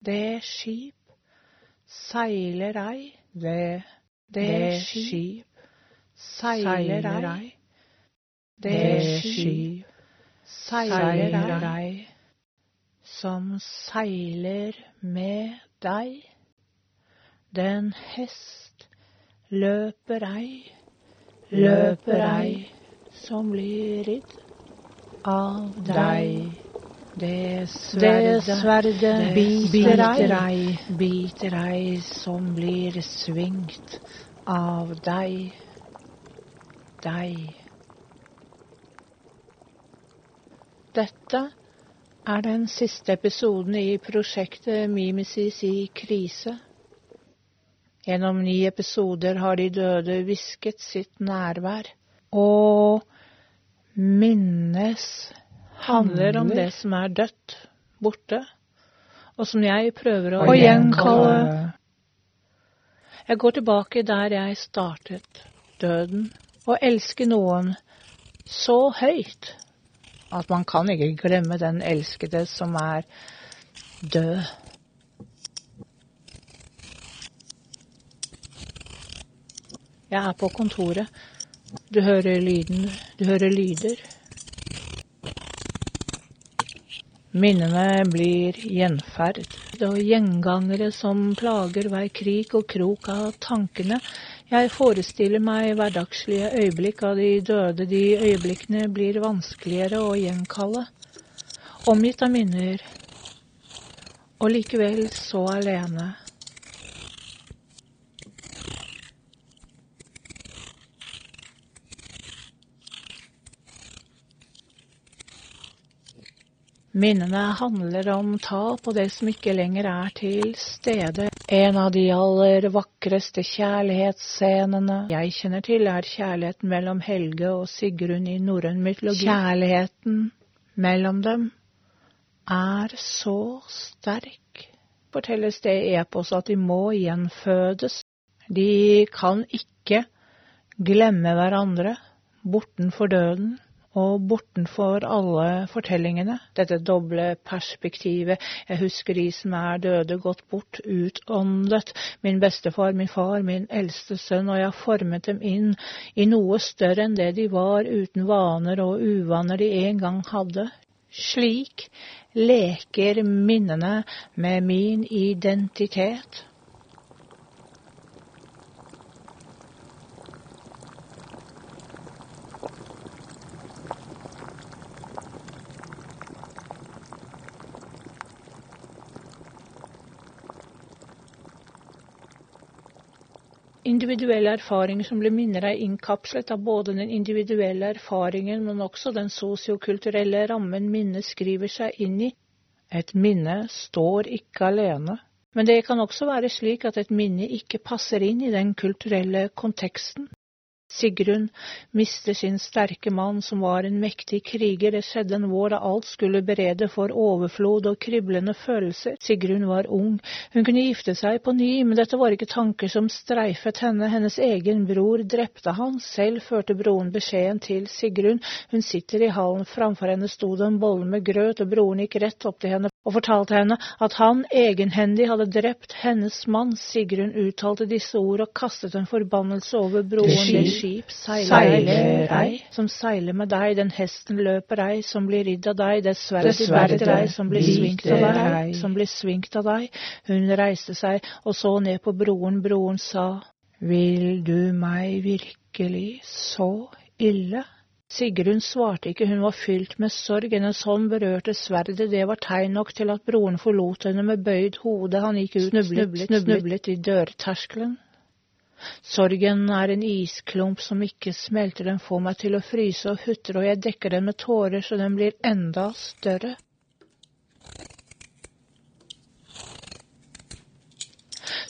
Det skip seiler ei, det, det skip seiler ei, det skip seiler ei, som seiler med deg. Den hest løper ei, løper ei, som blir ridd av deg. Det sverdet, det sverdet biter ei, biter ei som blir svingt av deg, deg. Dette er den siste episoden i prosjektet Mimesis i krise. Gjennom ni episoder har de døde hvisket sitt nærvær og minnes handler om det som er dødt, borte, og som jeg prøver å gjenkalle. Jeg går tilbake der jeg startet, døden, og elsker noen så høyt at man kan ikke glemme den elskede som er død. Jeg er på kontoret. Du hører lyden, du hører lyder. Minnene blir gjenferd og gjengangere som plager hver krik og krok av tankene. Jeg forestiller meg hverdagslige øyeblikk av de døde. De øyeblikkene blir vanskeligere å gjenkalle. Omgitt av minner, og likevel så alene. Minnene handler om tap og det som ikke lenger er til stede. En av de aller vakreste kjærlighetsscenene jeg kjenner til, er kjærligheten mellom Helge og Sigrun i norrøn mytologi. Kjærligheten mellom dem er så sterk, fortelles det i epos at de må gjenfødes. De kan ikke glemme hverandre bortenfor døden og bortenfor alle fortellingene, dette doble perspektivet, jeg husker de som er døde, gått bort, utåndet, min bestefar, min far, min eldste sønn, og jeg har formet dem inn i noe større enn det de var, uten vaner og uvaner de en gang hadde. Slik leker minnene med min identitet. Individuelle erfaringer som blir minner, er innkapslet av både den individuelle erfaringen, men også den sosiokulturelle rammen minnet skriver seg inn i. Et minne står ikke alene. Men det kan også være slik at et minne ikke passer inn i den kulturelle konteksten. Sigrun miste sin sterke mann, som var en mektig kriger. Det skjedde en vår da alt skulle berede for overflod og kriblende følelser. Sigrun var ung. Hun kunne gifte seg på ny, men dette var ikke tanker som streifet henne. Hennes egen bror drepte han. Selv førte broren beskjeden til Sigrun. Hun sitter i hallen. Framfor henne sto det en bolle med grøt, og broren gikk rett opp til henne og fortalte henne at han egenhendig hadde drept hennes mann. Sigrun uttalte disse ord og kastet en forbannelse over broren. Skip seiler ei, som seiler med deg, den hesten løper ei, som blir ridd av deg, det sverdet biter ei, som blir svingt av deg, som blir svingt av deg. Hun reiste seg og så ned på broren. Broren sa, Vil du meg virkelig så ille? Sigrun svarte ikke, hun var fylt med sorg, hennes hånd berørte sverdet, det var tegn nok til at broren forlot henne med bøyd hode, han gikk ut, snublet, snublet, snublet i dørterskelen. Sorgen er en isklump som ikke smelter, den får meg til å fryse og hutre, og jeg dekker den med tårer så den blir enda større.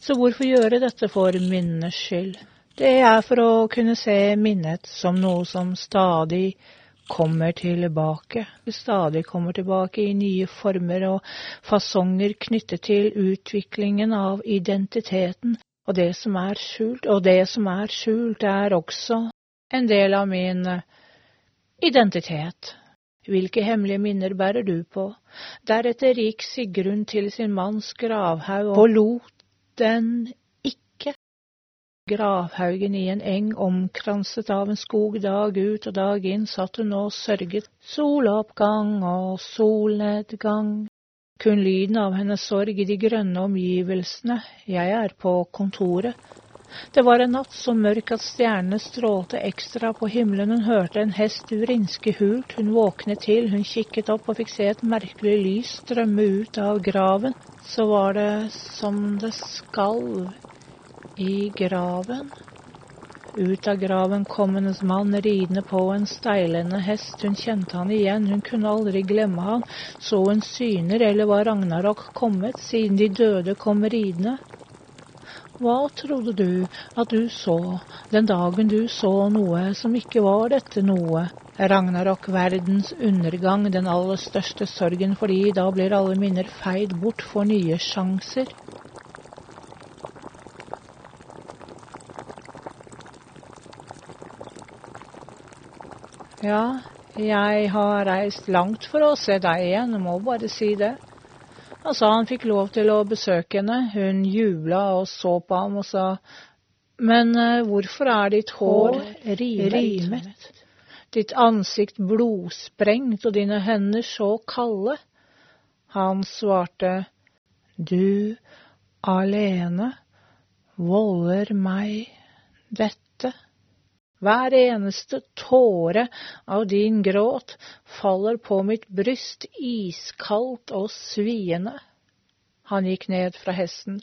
Så hvorfor gjøre dette for minnenes skyld? Det er for å kunne se minnet som noe som stadig kommer tilbake. Stadig kommer tilbake i nye former og fasonger knyttet til utviklingen av identiteten og det som er skjult. Og det som er skjult, er også en del av min identitet. Hvilke hemmelige minner bærer du på? Deretter gikk Sigrun til sin manns gravhaug og lot den ikke. Gravhaugen i en eng omkranset av en skog dag ut og dag inn satt hun og sørget. Soloppgang og solnedgang. Kun lyden av hennes sorg i de grønne omgivelsene. Jeg er på kontoret. Det var en natt så mørk at stjernene strålte ekstra på himmelen. Hun hørte en hest vrinske hult. Hun våknet til, hun kikket opp og fikk se et merkelig lys strømme ut av graven. Så var det som det skalv i graven. Ut av graven kom hennes mann ridende på en steilende hest. Hun kjente han igjen, hun kunne aldri glemme han. Så hun syner, eller var Ragnarok kommet, siden de døde kom ridende? Hva trodde du at du så den dagen du så noe som ikke var dette noe? Ragnarok, verdens undergang, den aller største sorgen, fordi da blir alle minner feid bort for nye sjanser. Ja, jeg har reist langt for å se deg igjen, må bare si det. Han sa han fikk lov til å besøke henne. Hun jubla og så på ham og sa, men uh, hvorfor er ditt hår rimet? rimet? Ditt ansikt blodsprengt og dine hender så kalde? Han svarte, du alene volder meg dette. Hver eneste tåre av din gråt faller på mitt bryst iskaldt og sviende. Han gikk ned fra hesten.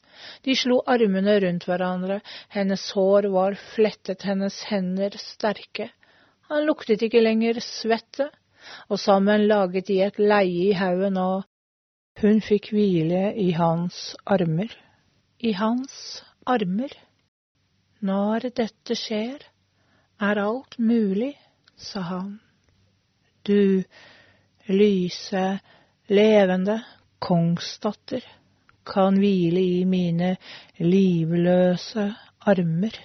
De slo armene rundt hverandre. Hennes hår var flettet, hennes hender sterke. Han luktet ikke lenger svette, og sammen laget de et leie i haugen, og hun fikk hvile i hans armer. I hans armer. Når dette skjer, er alt mulig, sa han. Du lyse, levende kongsdatter kan hvile i mine livløse armer.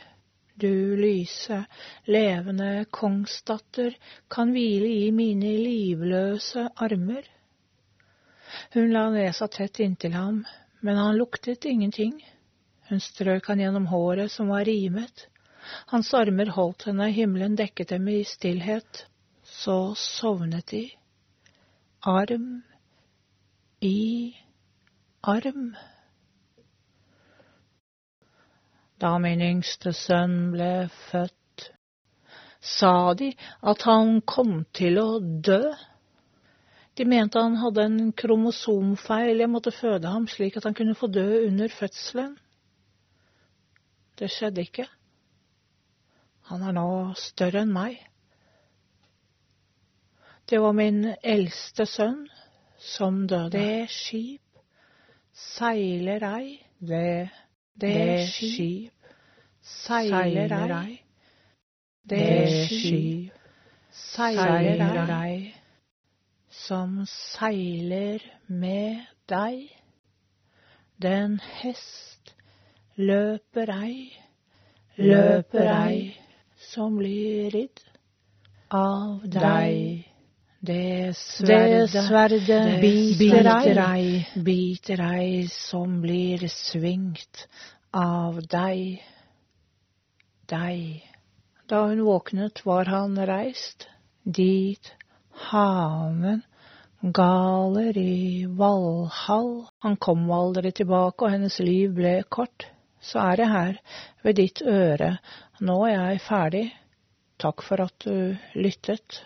Du lyse, levende kongsdatter kan hvile i mine livløse armer. Hun la nesa tett inntil ham, men han luktet ingenting. Hun strøk han gjennom håret som var rimet, hans armer holdt henne, himmelen dekket dem i stillhet. Så sovnet de, arm i arm. Da min yngste sønn ble født, sa de at han kom til å dø. De mente han hadde en kromosomfeil, jeg måtte føde ham slik at han kunne få dø under fødselen. Det skjedde ikke. Han er nå større enn meg. Det var min eldste sønn som døde. Det skip seiler ei, det, det skip seiler ei, det skip seiler ei, som seiler med deg. Den hest løper ei, løper ei som blir ridd av deg. Det sverdet, det sverdet biter, ei, biter ei som blir svingt av deg, deg. Da hun våknet, var han reist dit hanen galer i Valhall. Han kom aldri tilbake, og hennes liv ble kort. Så er jeg her, ved ditt øre, nå er jeg ferdig. Takk for at du lyttet.